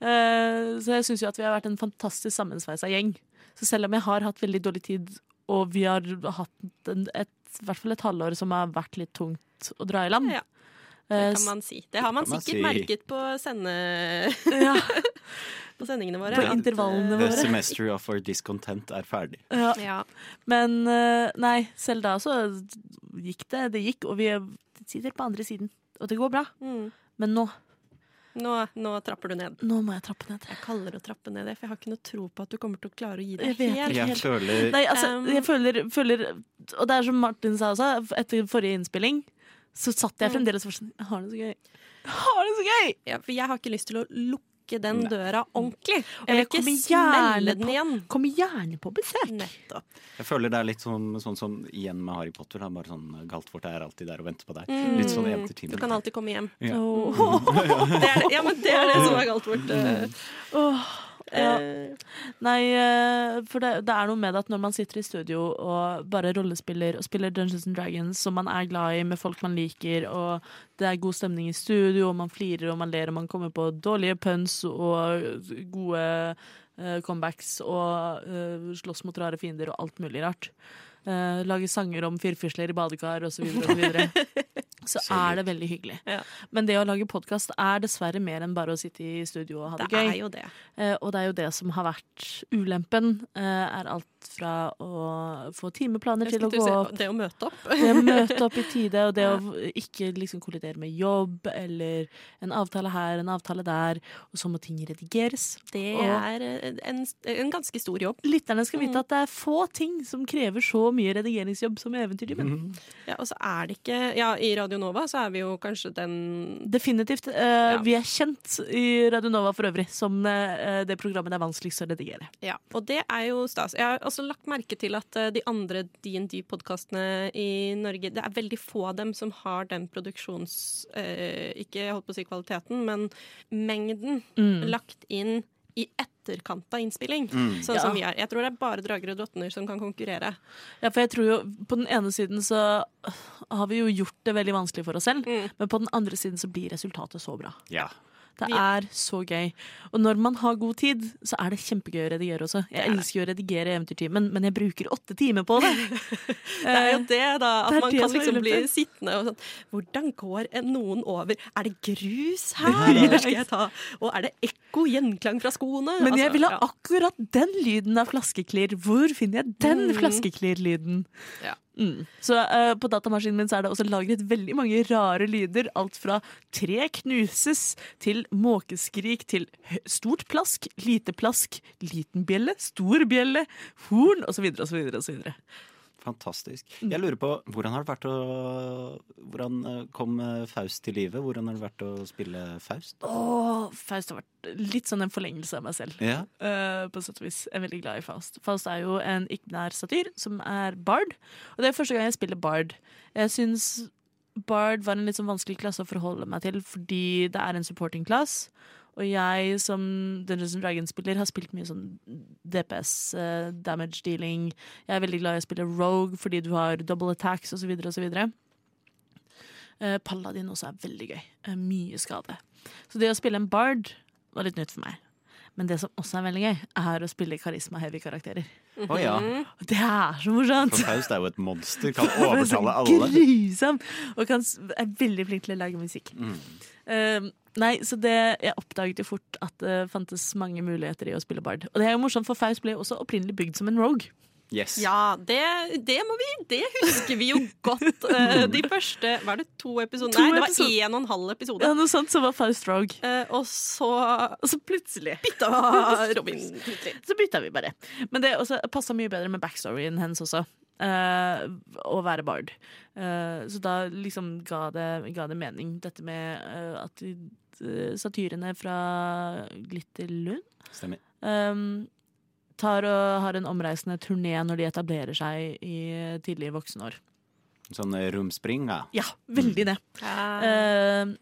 Eh, så jeg syns jo at vi har vært en fantastisk sammensveisa gjeng. Så selv om jeg har hatt veldig dårlig tid, og vi har hatt en, et, i hvert fall et halvår som har vært litt tungt å dra i land Ja. Det eh, kan man si. Det har man man sikkert si. merket på, sende, ja, <laughs> på sendingene våre. På intervallene våre. The semester of our discontent er ferdig. ja. Ja. Men eh, nei, selv da så gikk det. Det gikk, og vi sitter på andre siden. Og det går bra. Mm. Men nå, Nå, nå trapper du ned. nå må jeg trappe ned. Jeg kaller å trappe ned det, for jeg har ikke noe tro på at du kommer til å klare å gi det Jeg vet helt. Jeg føler Nei, altså, Um, jeg føler, føler Og det er som Martin sa også, etter forrige innspilling, så satt jeg Mm. fremdeles og var sånn Jeg har det så gøy. Jeg har det så gøy! Ja, for jeg har ikke lyst til å lukke den Nei. døra ordentlig. Og Jeg vil jeg ikke kommer smelle gjerne den på- igjen. Kom gjerne på besøk. Nettopp. Jeg føler det er litt sånn, sånn som igjen med Harry Potter. Da. Bare sånn Galtvort er alltid der og venter på deg. Mm. Litt sånn Du kan alltid komme hjem. Ja. oh. <laughs> Det er ja, men det er det som er galt vårt. eh, Åh. Ja. eh, Nei, eh, for det, det er noe med det at når man sitter i studio og bare rollespiller og spiller Dungeons and Dragons som man er glad i med folk man liker, og det er god stemning i studio, og man flirer og man ler og man kommer på dårlige puns og gode uh, comebacks og uh, slåss mot rare fiender og alt mulig rart. Uh, lage sanger om firfisler i badekar osv. Så, <laughs> så Så er det veldig hyggelig. Ja. Men det å lage podkast er dessverre mer enn bare å sitte i studio og ha det, det gøy. er jo det. Eh, og det er jo det som har vært ulempen. Eh, er alt fra å få timeplaner til å gå opp. det å møte opp. <laughs> Det å møte opp i tide, og det å ikke liksom kollidere med jobb, eller en avtale her, en avtale der, og så må ting redigeres. Det Og- er en, en ganske stor jobb. Lytterne skal Mm. vite at det er få ting som krever så mye redigeringsjobb som i Eventyrtimen. Mm. Ja, og så er det ikke Ja, i Radio Radio Nova, så er vi jo kanskje den Definitivt. Eh, Ja. Vi er kjent i Radio Nova for øvrig som eh, det programmet det er vanskeligst å redigere. Ja, og det er jo stas. Jeg har også lagt merke til at eh, de andre DND-podkastene i Norge Det er veldig få av dem som har den produksjons... Eh, ikke holdt på å si kvaliteten, men mengden Mm. lagt inn i etterkant av innspilling. Sånn Ja. som vi er. Jeg tror det er bare drager og drottner som kan konkurrere. Ja, for jeg tror jo På den ene siden så har vi jo gjort det veldig vanskelig for oss selv, Mm. men på den andre siden så blir resultatet så bra. Ja. Det er så gøy. Og når man har god tid, så er det kjempegøy å redigere også. Jeg er elsker å redigere Eventyrtimen, men jeg bruker åtte timer på det. <laughs> Det er jo det, da. At det man det kan liksom bli sittende og sånn Hvordan går noen over? Er det grus her, eller skal jeg ta Og er det ekko, gjenklang fra skoene? Men jeg Altså, vil ha akkurat den lyden av flaskeklirr. Hvor finner jeg den Mm. flaskeklirr-lyden? Ja. Mm. Så uh, på datamaskinen min så er det også lagret veldig mange rare lyder. Alt fra tre knuses til måkeskrik til stort plask, lite plask, liten bjelle, stor bjelle, horn osv. osv. osv. Fantastisk. Jeg lurer på, hvordan har det vært å Hvordan eh, kom eh, Faust til live? Hvordan har det vært å spille Faust? Åh, Faust har vært litt sånn en forlengelse av meg selv. Ja. uh, på sett og vis. Jeg er veldig glad i Faust. Faust er jo en ikke-nær satyr som er bard. Og det er første gang jeg spiller bard. Jeg syns bard var en litt sånn vanskelig klasse å forholde meg til fordi det er en supporting class. Og jeg som Dungeons and Dragons-spiller har spilt mye sånn DPS, uh, damage dealing. Jeg er veldig glad i å spille rogue fordi du har double attacks osv. osv. Uh, Paladin også er veldig gøy. Uh, mye skade. Så det å spille en bard var litt nytt for meg. Men det som også er veldig gøy, er å spille karisma-heavy-karakterer. Å ja. Det er så morsomt! For Faust er jo et monster. Kan <laughs> er overtale alle. Grusom! Og kan, er veldig flink til å lage musikk. Mm. Eh, nei, så det, Jeg oppdaget jo fort at det fantes mange muligheter i å spille bard. Og det er jo morsomt, for Faust ble jo også opprinnelig bygd som en rogue. Yes. Ja, det, det må vi Det husker vi jo godt. <laughs> Eh, de første Var det to episoder? To Nei, det var én og en halv episode. Ja, noe sånt som var Faust rogue. Eh, og så Og så plutselig bytta <laughs> Robin plutselig. så bytta vi bare. Men det passa mye bedre med backstoryen hennes også. Uh, å være bard. Uh, så da liksom ga det, ga det mening, dette med uh, at de, satyrene fra Glitterlund Stemmer. um, tar og har en omreisende turné når de etablerer seg i tidlige voksenår. Sånn eh, romspring, ja. Ja, veldig det. Eh,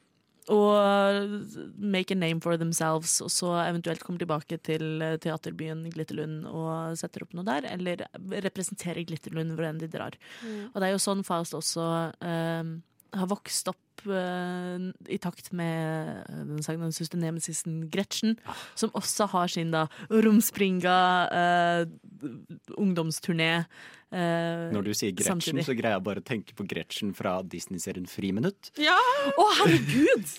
og make a name for themselves, og så eventuelt komme tilbake til eh, teaterbyen Glitterlund og setter opp noe der, eller representere Glitterlund hvor enn de drar. Og det er jo sånn Faust også eh, har vokst opp uh, i takt med eh, den sagnomsuste nemesisen Gretchen, som også har sin da romspringa uh, ungdomsturné. Uh, Når du sier Gretchen, samtidig. så greier jeg bare å tenke på Gretchen fra Disney-serien Friminutt. Ja! Å, herregud! <laughs>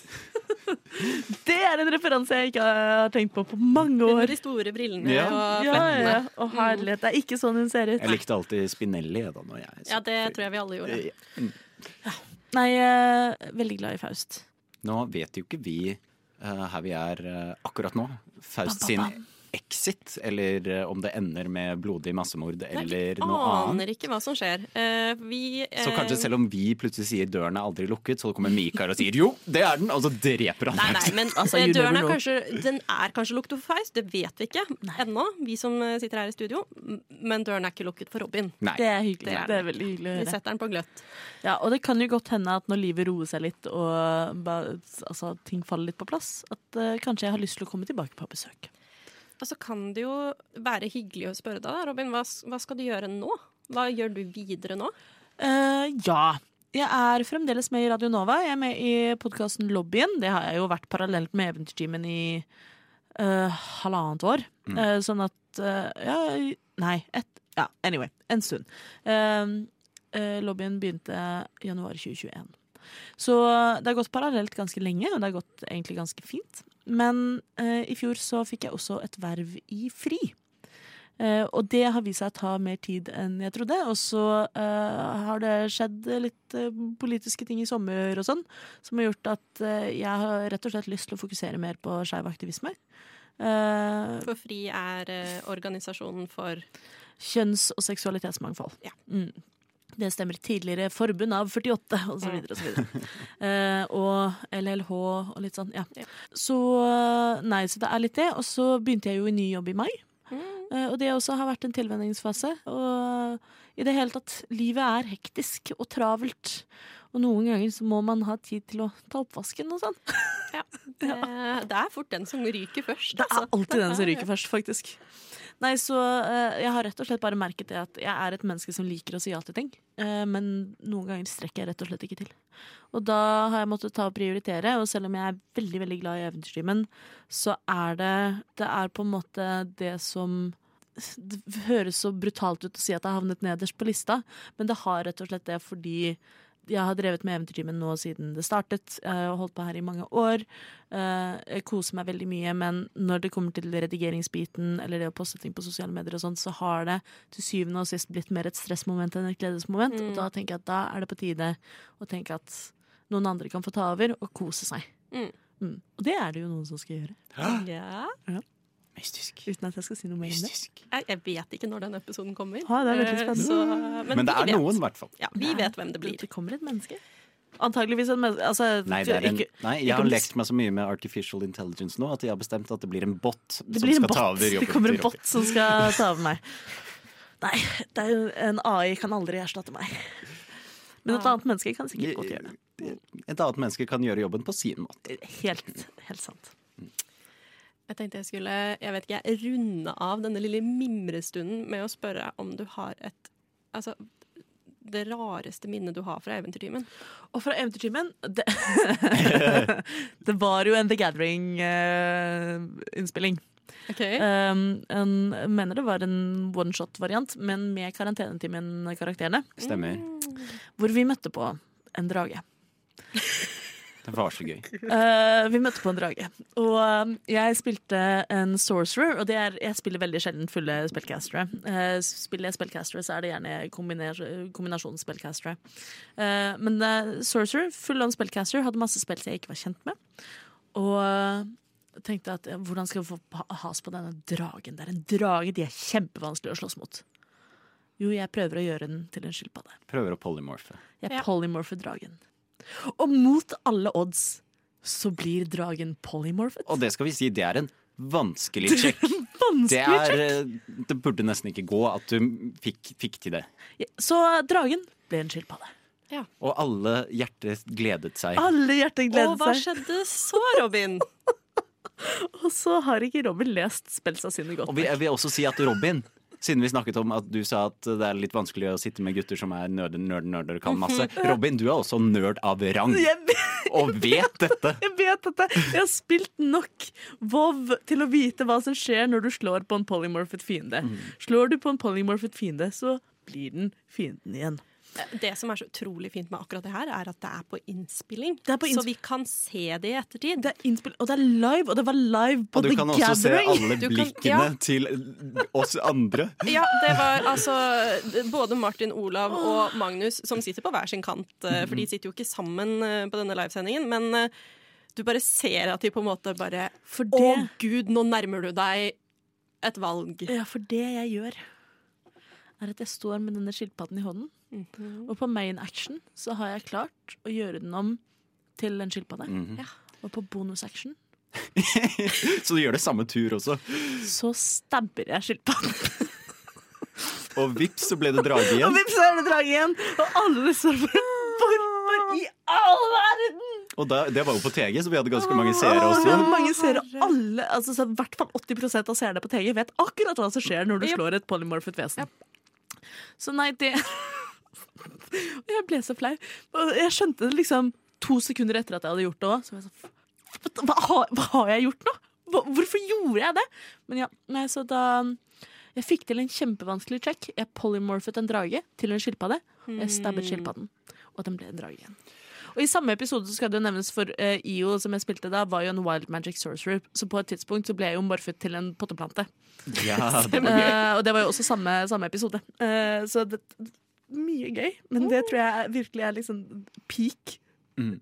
Det er en referanse jeg ikke har tenkt på på mange år. de store brillene Ja. og Ja, flettene. ja. Å, herlighet. Det er ikke sånn hun ser ut. Jeg likte alltid Spinelli da når jeg så Ja, det tror jeg vi alle gjorde. Ja. Nei, veldig glad i Faust. Nå vet jo ikke vi eh, her vi er eh, akkurat nå. Faust sin. Exit, eller eh, om det ender med blodig massemord Nei, eller annet Jeg aner ikke hva som skjer. Uh, vi, Så kanskje selv om vi plutselig sier døren er aldri lukket, så kommer Mikael og sier jo, det er den, og så dreper han Nei, nei, men <laughs> Altså, eh, døren er kanskje, den er kanskje lukket for Faust. Det vet vi ikke ennå, vi som eh, sitter her i studio. Men døren er ikke lukket for Robin. Nei. Det er hyggelig. Det er Det er veldig hyggelig å Vi setter den på gløtt. Ja, og det kan jo godt hende at når livet roer seg litt og altså, ting faller litt på plass, at uh, kanskje jeg har lyst til å komme tilbake på besøk. Og så kan det jo være hyggelig å spørre deg, Robin. Hva, hva skal du gjøre nå? Hva gjør du videre nå? Uh, ja. Jeg er fremdeles med i Radio Nova. Jeg er med i podkasten Lobbyen. Det har jeg jo vært parallelt med Eventyrtimen i uh, halvannet år. Eh, sånn at Ja, nei, et Ja, anyway. En stund. Lobbyen begynte januar 2021. Så det har gått parallelt ganske lenge, og det har gått egentlig ganske fint. Men eh, i fjor så fikk jeg også et verv i FRI. Eh, og det har vist seg å ta mer tid enn jeg trodde. Og så eh, har det skjedd litt eh, politiske ting i sommer og sånn, som har gjort at eh, jeg har rett og slett lyst til å fokusere mer på skeiv aktivisme. Eh, For FRI er organisasjonen for kjønns- og seksualitetsmangfold. Ja. Mm. Det stemmer. Tidligere forbund av 48, og så videre og så videre. <laughs> Eh, og LLH og litt sånn, ja. Så nei, så det er litt det. Og så begynte jeg jo i ny jobb i mai. Eh, og det også har vært en tilvenningsfase. Og i det hele tatt, livet er hektisk og travelt. Og noen ganger så må man ha tid til å ta oppvasken og sånn. <laughs> Ja, det, det er fort den som ryker først. Det er altså. alltid den som er- ryker først, faktisk. Nei, så eh, jeg har rett og slett bare merket det at jeg er et menneske som liker å si ja til ting. eh, men noen ganger strekker jeg rett og slett ikke til. Og da har jeg måttet ta og prioritere, og selv om jeg er veldig veldig glad i eventyrtimen, så er det Det er på en måte det som det høres så brutalt ut å si at det har havnet nederst på lista, men det har rett og slett det fordi jeg har drevet med Eventyrtimen nå siden det startet. Jeg har holdt på her i mange år. Eh, Jeg koser meg veldig mye, men når det kommer til redigeringsbiten eller det å poste ting på sosiale medier og sånt, så har det til syvende og sist blitt mer et stressmoment enn et gledesmoment. Og da tenker jeg at da er det på tide å tenke at noen andre kan få ta over og kose seg. Mm. Mm. Og det er det jo noen som skal gjøre. Ja Ja. Mystisk. Uten at jeg skal si noe mer om det. Jeg, jeg vet ikke når den episoden kommer. Ja, det er veldig Eh, spennende. Så, Men det er vet. noen, i hvert fall. Ja, vi vet hvem det blir. Det kommer et menneske. Antakeligvis et menneske altså, Nei, det er en, nei, jeg har lekt meg så mye med artificial intelligence nå at jeg har bestemt at det blir en bot Det som en skal ta over jobben. Det kommer en bot som skal ta over meg. <laughs> Nei, det er en AI kan aldri erstatte meg. Men et annet menneske kan sikkert godt gjøre det. Et annet menneske kan gjøre jobben på sin måte. Helt, helt sant. Jeg tenkte jeg skulle jeg vet ikke, runde av denne lille mimrestunden med å spørre om du har et Altså det rareste minnet du har fra eventyrtimen. Og fra Eventyrtimen det, <laughs> <laughs> det var jo en The Gathering-innspilling. Ok? Um, en, jeg mener det var en one-shot-variant, men med Karantenetimen-karakterene. Stemmer. Hvor vi møtte på en drage. <laughs> Det var så gøy. Uh, <laughs> vi møtte på en drage. Og uh, jeg spilte en sorcerer, og det er, jeg spiller veldig sjelden fulle spellcastere. Uh, spiller jeg spellcastere, så er det gjerne kombiner, kombinasjonsspellcastere. Uh, men uh, sorcerer, full on spellcaster, hadde masse spill jeg ikke var kjent med. Og uh, tenkte at hvordan skal vi få has på denne dragen? Det er en drage, de er kjempevanskelig å slåss mot. Jo, jeg prøver å gjøre den til en skilpadde. Prøver å polymorfe. Jeg Ja. polymorfer dragen. Og mot alle odds så blir dragen polymorphet. Og det skal vi si, det er en vanskelig sjekk. Det, er, check. eh, det burde nesten ikke gå at du fikk, fikk til det. Så dragen ble en skilpadde. Og alle hjerter gledet seg. Alle hjerter Og hva skjedde så, Robin? <laughs> Og så har ikke Robin lest spelsa sine godt. Og vi, jeg vil også si at Robin, siden vi snakket om at du sa at det er litt vanskelig å sitte med gutter som er nerder, nerder, nerder og kan masse. Robin, du er også nerd av rang, Jeg, vet- og vet dette. jeg vet dette! Jeg har spilt nok Vov til å vite hva som skjer når du slår på en polymorphet fiende. Mm. Slår du på en polymorphet fiende, så blir den fienden igjen. Det som er så utrolig fint med akkurat det her, er at det er på innspilling. Det er på Så vi kan se det i ettertid. Det er og det er live, og det var live på Og du The kan også se alle blikkene kan- ja. til oss andre. <laughs> Ja, det var altså både Martin Olav og Magnus som sitter på hver sin kant. eh, For de sitter jo ikke sammen eh, på denne livesendingen, men eh, du bare ser at de på en måte bare For Å gud, nå nærmer du deg et valg. ja, for det jeg gjør, er at jeg står med denne skilpadden i hånden, Mhm. og på main action så har jeg klart å gjøre den om til en skilpadde. Mhm. Og på bonus action <laughs> Så du gjør det samme tur også. så stabber jeg skilpadden. <laughs> Og vips, så ble det drage <laughs> Og igjen. vips, så er det drage igjen! Og alle står for Hvorfor i all verden? Og da, det var jo på TG, så vi hadde ganske mange seere også. Ja, Mange seere, alle, altså, så I hvert fall 80% av seerne på TG vet akkurat hva som skjer når du slår et polymorphet vesen. Så nei, det Og Jeg ble så flau. Jeg skjønte det liksom to sekunder etter at jeg hadde gjort det òg. Så jeg sånn hva, har- hva har jeg gjort nå? Hvorfor gjorde jeg det? Men ja, nei, så da Jeg fikk til en kjempevanskelig check. Jeg polymorphet en drage til en skilpadde. Og jeg stabbet skilpadden. Og den ble en drage igjen. Og I samme episode så skal det jo nevnes for uh, IO, som jeg spilte da, var jo en wild magic sorcerer. Så på et tidspunkt så ble jeg jo morfet til en potteplante. Ja, det. <laughs> Eh, og det var jo også samme, samme episode. Uh, så det, mye gøy. Men det tror jeg virkelig er liksom peak. Mm.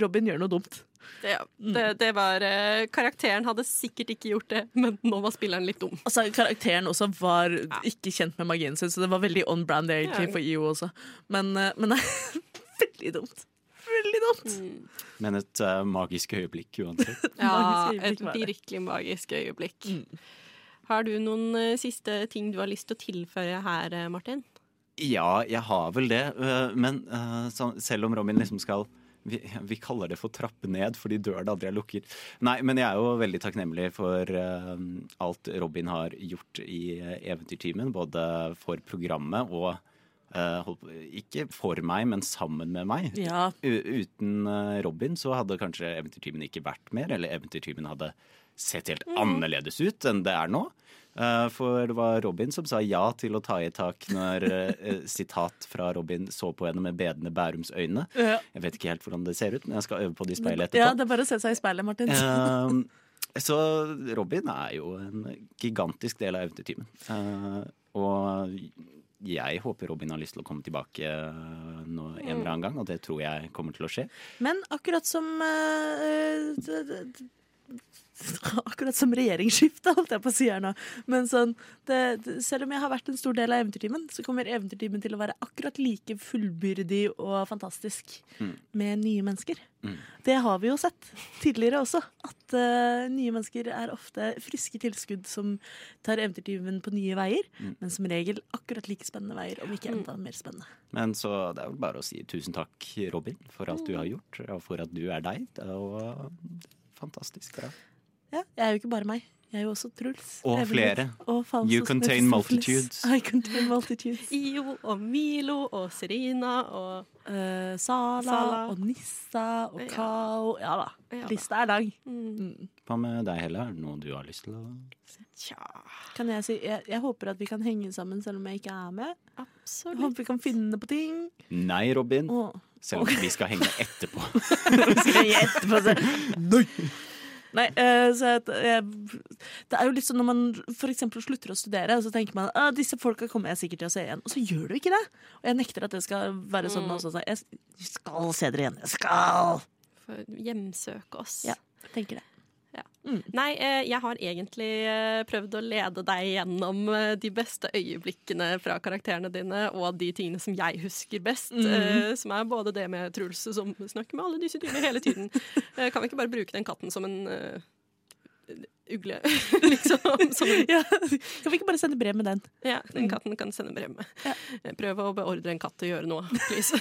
Robin gjør noe dumt. Det, det, det var eh, Karakteren hadde sikkert ikke gjort det, men nå var spilleren litt dum. Altså, Karakteren også var ikke kjent med magien sin, så det var veldig on brand egentlig Ja. for IO også. Men, eh, men nei, <laughs> veldig dumt. Veldig dumt. Men et uh, magisk øyeblikk uansett. <laughs> Ja, et virkelig magisk øyeblikk. Mm. Har du noen uh, siste ting du har lyst til å tilføye her, Martin? Ja, jeg har vel det. øh, Men så, selv om Robin liksom skal vi, vi kaller det for trappe ned fordi døren aldri er lukket. Nei, men jeg er jo veldig takknemlig for uh, alt Robin har gjort i Eventyrtimen. Både for programmet og uh, Ikke for meg, men sammen med meg. Ja, uten uh, Robin så hadde kanskje Eventyrtimen ikke vært mer, eller Eventyrtimen hadde sett helt annerledes ut enn det er nå. Eh, For det var Robin som sa ja til å ta i tak når eh, sitat fra Robin så på henne med bedende Bærums øyne. Ja. Jeg vet ikke helt hvordan det ser ut, men jeg skal øve på det i speilet ja, det er bare å se seg i speilet, Martin. Eh, så Robin er jo en gigantisk del av Eventyrtimen. Eh, og jeg håper Robin har lyst til å komme tilbake eh, nå en eller annen gang, og det tror jeg kommer til å skje. Men akkurat som eh, d- <laughs> Akkurat som regjeringsskiftet, holdt jeg på å si her nå. Men sånn, det, det, selv om jeg har vært en stor del av Eventyrtimen, så kommer Eventyrtimen til å være akkurat like fullbyrdig og fantastisk Mm. med nye mennesker. Mm. Det har vi jo sett tidligere også. At uh, nye mennesker er ofte friske tilskudd som tar Eventyrtimen på nye veier. Mm. Men som regel akkurat like spennende veier, om ikke enda mer spennende. Men så det er vel bare å si tusen takk, Robin, for alt du har gjort, og for at du er deg. Det er jo eh, fantastisk. Ja. Ja, jeg er jo ikke bare meg. Jeg er jo også Truls. Og Evelyn. flere. Og You contain multitudes. <laughs> I contain multitudes. <laughs> Io og Milo og Serena og uh, Sala, Sala. og Nissa og Ja. Kao. Ja da. Ja da. Lista er lang. mm, Mm. Hva med deg, Helle? Er det noe du har lyst til å Tja, Kan jeg si jeg, jeg håper at vi kan henge sammen selv om jeg ikke er med. Jeg håper vi kan finne på ting. Nei, Robin. Åh. Selv om vi skal henge etterpå. <laughs> vi Skal henge etterpå? Nei! Nei, eh, så jeg, det er jo litt sånn når man eksempel slutter å studere, så tenker man at disse folka kommer jeg sikkert til å se igjen, og så gjør du ikke det. Og jeg nekter at det skal være sånn Mm. også. Så jeg skal se dere igjen. Jeg skal! For hjemsøke oss. Ja. Tenker det. Nei, eh, jeg har egentlig eh, prøvd å lede deg gjennom eh, de beste øyeblikkene fra karakterene dine, og de tingene som jeg husker best. Eh, Som er både det med Truls, som snakker med alle disse dyrene hele tiden. <laughs> Kan vi ikke bare bruke den katten som en ugle, <laughs> liksom? Som en, Ja. Kan vi ikke bare sende brev med den? ja, den katten kan sende brev med. Ja. Prøv å beordre en katt til å gjøre noe, <laughs> please.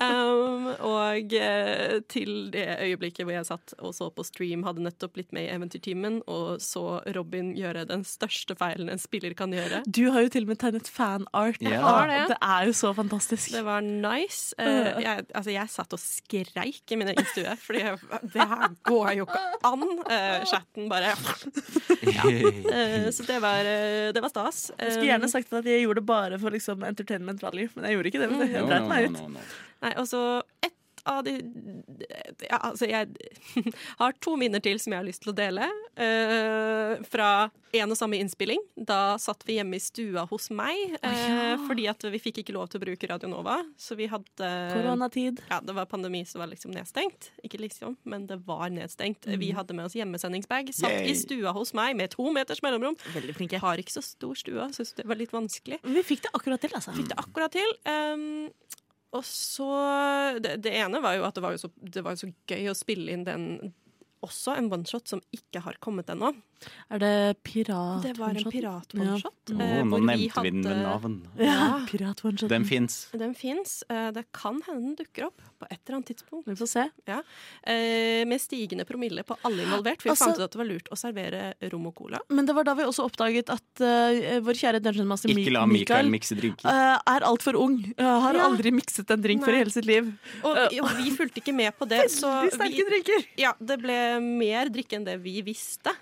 um, og eh, til det øyeblikket hvor jeg satt og så på stream, hadde nettopp blitt med i Eventyrtimen, og så Robin gjøre den største feilen en spiller kan gjøre. Du har jo til og med tegnet fanart. Har det. Det er jo så fantastisk. Det var nice. Uh, jeg, altså, jeg satt og skreik i min egen stue, fordi jeg, det her går jo ikke an. Uh, chatten bare Eh, Så det var, eh, det var stas. Jeg skulle gjerne sagt at jeg gjorde det bare for liksom, entertainment value, men jeg gjorde ikke det. Jeg No, no, no, ut. no, no. Nei, altså et av de ja, Altså, jeg <laughs> har to minner til som jeg har lyst til å dele. Uh, fra en og samme innspilling. Da satt vi hjemme i stua hos meg, eh, ja. fordi at vi fikk ikke lov til å bruke Radio Nova. Så vi hadde Koronatid. Ja, det var pandemi som var liksom nedstengt. Ikke liksom, men det var nedstengt. Mm. Vi hadde med oss hjemmesendingsbag. Satt Yay. i stua hos meg med to meters mellomrom. Veldig flinke. Har ikke så stor stue, syns det var litt vanskelig. Vi fikk det akkurat til, altså. Fikk det akkurat til. Um, og så det, det ene var jo at det var jo, så, det var jo så gøy å spille inn den også en oneshot som ikke har kommet ennå. Er det pirat Det var en one-shot? pirat-oneshot. Ja. Oh, nå nevnte vi den med navn. Ja, pirat. Den fins. Den fins. Det kan hende den dukker opp på et eller annet tidspunkt. Vi får se. Ja. med stigende promille på alle involvert. Vi Altså- fant ut at det var lurt å servere rom og cola. Men det var da vi også oppdaget at uh, vår kjære dungeon master Ikke la Mikael Mikael mikse drinker. uh, er altfor ung. Uh, har Ja. aldri mikset en drink Nei. for i hele sitt liv. Og, og vi fulgte ikke med på det, <laughs> så Veldig sterke drinker. ja, det ble mer drikke enn det vi visste.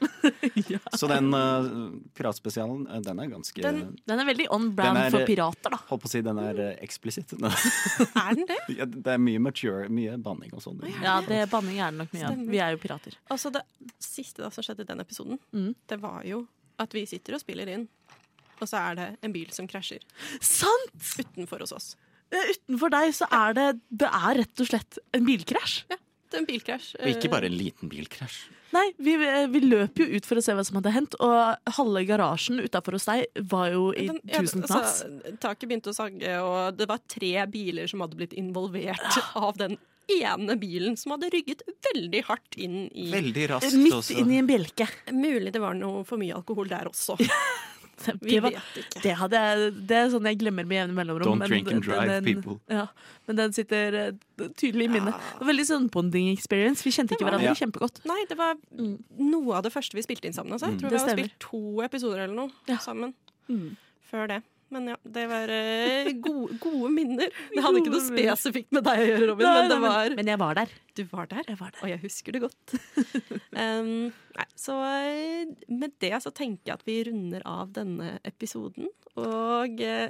<laughs> Så den uh, piratspesialen, eh, den er ganske Den- Den er veldig on brand er- for pirater, da. Holdt på å si den er eh, eksplisitt. <laughs> Er den det? <laughs> Ja, det er mye mature, mye banning og sånn. Ja, det Banning er det nok mye av. Vi er jo pirater. Altså Det siste da som skjedde i den episoden, Mm. det var jo at vi sitter og spiller inn, og så er det en bil som krasjer Sant! utenfor hos oss. Eh, Utenfor deg så er det Det er rett og slett en bilkrasj. En bilkrasj. Og ikke bare en liten bilkrasj. Nei, vi, vi løp jo ut for å se hva som hadde hendt, og halve garasjen utafor hos deg var jo i ja, tusen knas. altså, taket begynte å sagge, og det var tre biler som hadde blitt involvert <laughs> av den ene bilen som hadde rygget veldig hardt inn i Veldig raskt Midt også. inn i en bjelke. Mulig det var noe for mye alkohol der også. <laughs> Vi Det, var, vet ikke. det, hadde jeg, det er sånn jeg glemmer med jevne mellomrom. Don't drink and drive, people. Ja, men den sitter eh, tydelig i minnet. Det var veldig sånn bonding experience. Vi kjente ikke var hverandre ja. kjempegodt. Nei, det var Mm. noe av det første vi spilte inn sammen. Altså. Jeg tror Det vi har spilt to episoder eller noe Ja. sammen Mm. før det. Men ja, det var eh, gode, gode minner. <laughs> Det hadde ikke noe spesifikt med deg å gjøre, Robin, Nei, men det var men jeg var der. Du var der? Jeg var der. Og jeg husker det godt. <laughs> um, nei, så eh, med det så tenker jeg at vi runder av denne episoden. Og eh,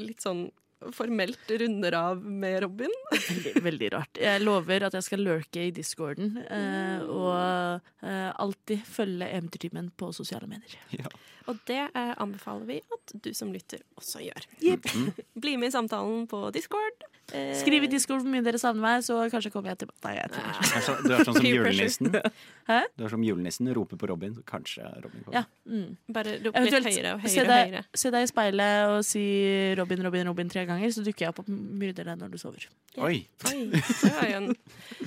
litt sånn formelt runder av med Robin. <laughs> Veldig, veldig rart. Jeg lover at jeg skal lurke i discorden eh, og eh, alltid følge Eventyrtimen på sosiale medier. Ja. Og det eh, anbefaler vi at du som lytter også gjør. Yep. <laughs> Bli med i samtalen på Discord. Eh, Skriv i discord hvor mye dere savner meg, så kanskje kommer jeg tilbake. Nei, jeg tror ikke. Du er så- Du er sånn som <laughs> julenissen. <laughs> Hæ? Du er som julenissen, roper på Robin, så kanskje Robin kommer. Ja. Mm. Bare rop litt høyere og høyere og deg, høyere. se deg i speilet og si Robin, Robin, Robin tre ganger, så dukker jeg opp og myrder deg når du sover. Oi! Oi, det var jo en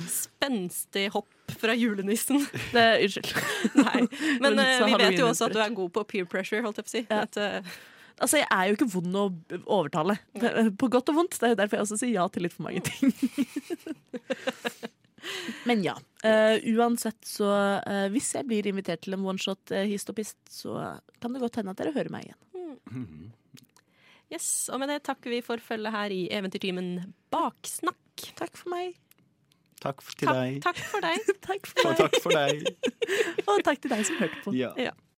spenstig hopp fra julenissen. <laughs> Det, unnskyld. <laughs> Nei, men eh, vi vet jo også at du er god på peer pressure, holdt jeg på å si. Ja. At, uh, Altså, jeg er jo ikke vond å overtale. På godt og vondt. Det er jo derfor jeg også sier ja til litt for mange ting. <laughs> Men ja. Uh, uansett så uh, Hvis jeg blir invitert til en oneshot uh, hist og pist, så kan det godt hende at dere hører meg igjen. yes, og med det takker vi for følget her i Eventyrtimen Baksnakk. Takk for meg. Takk til Takk, deg. takk for deg. <laughs> Takk for takk for deg. <laughs> Og takk til deg som hørte på. Ja. Ja.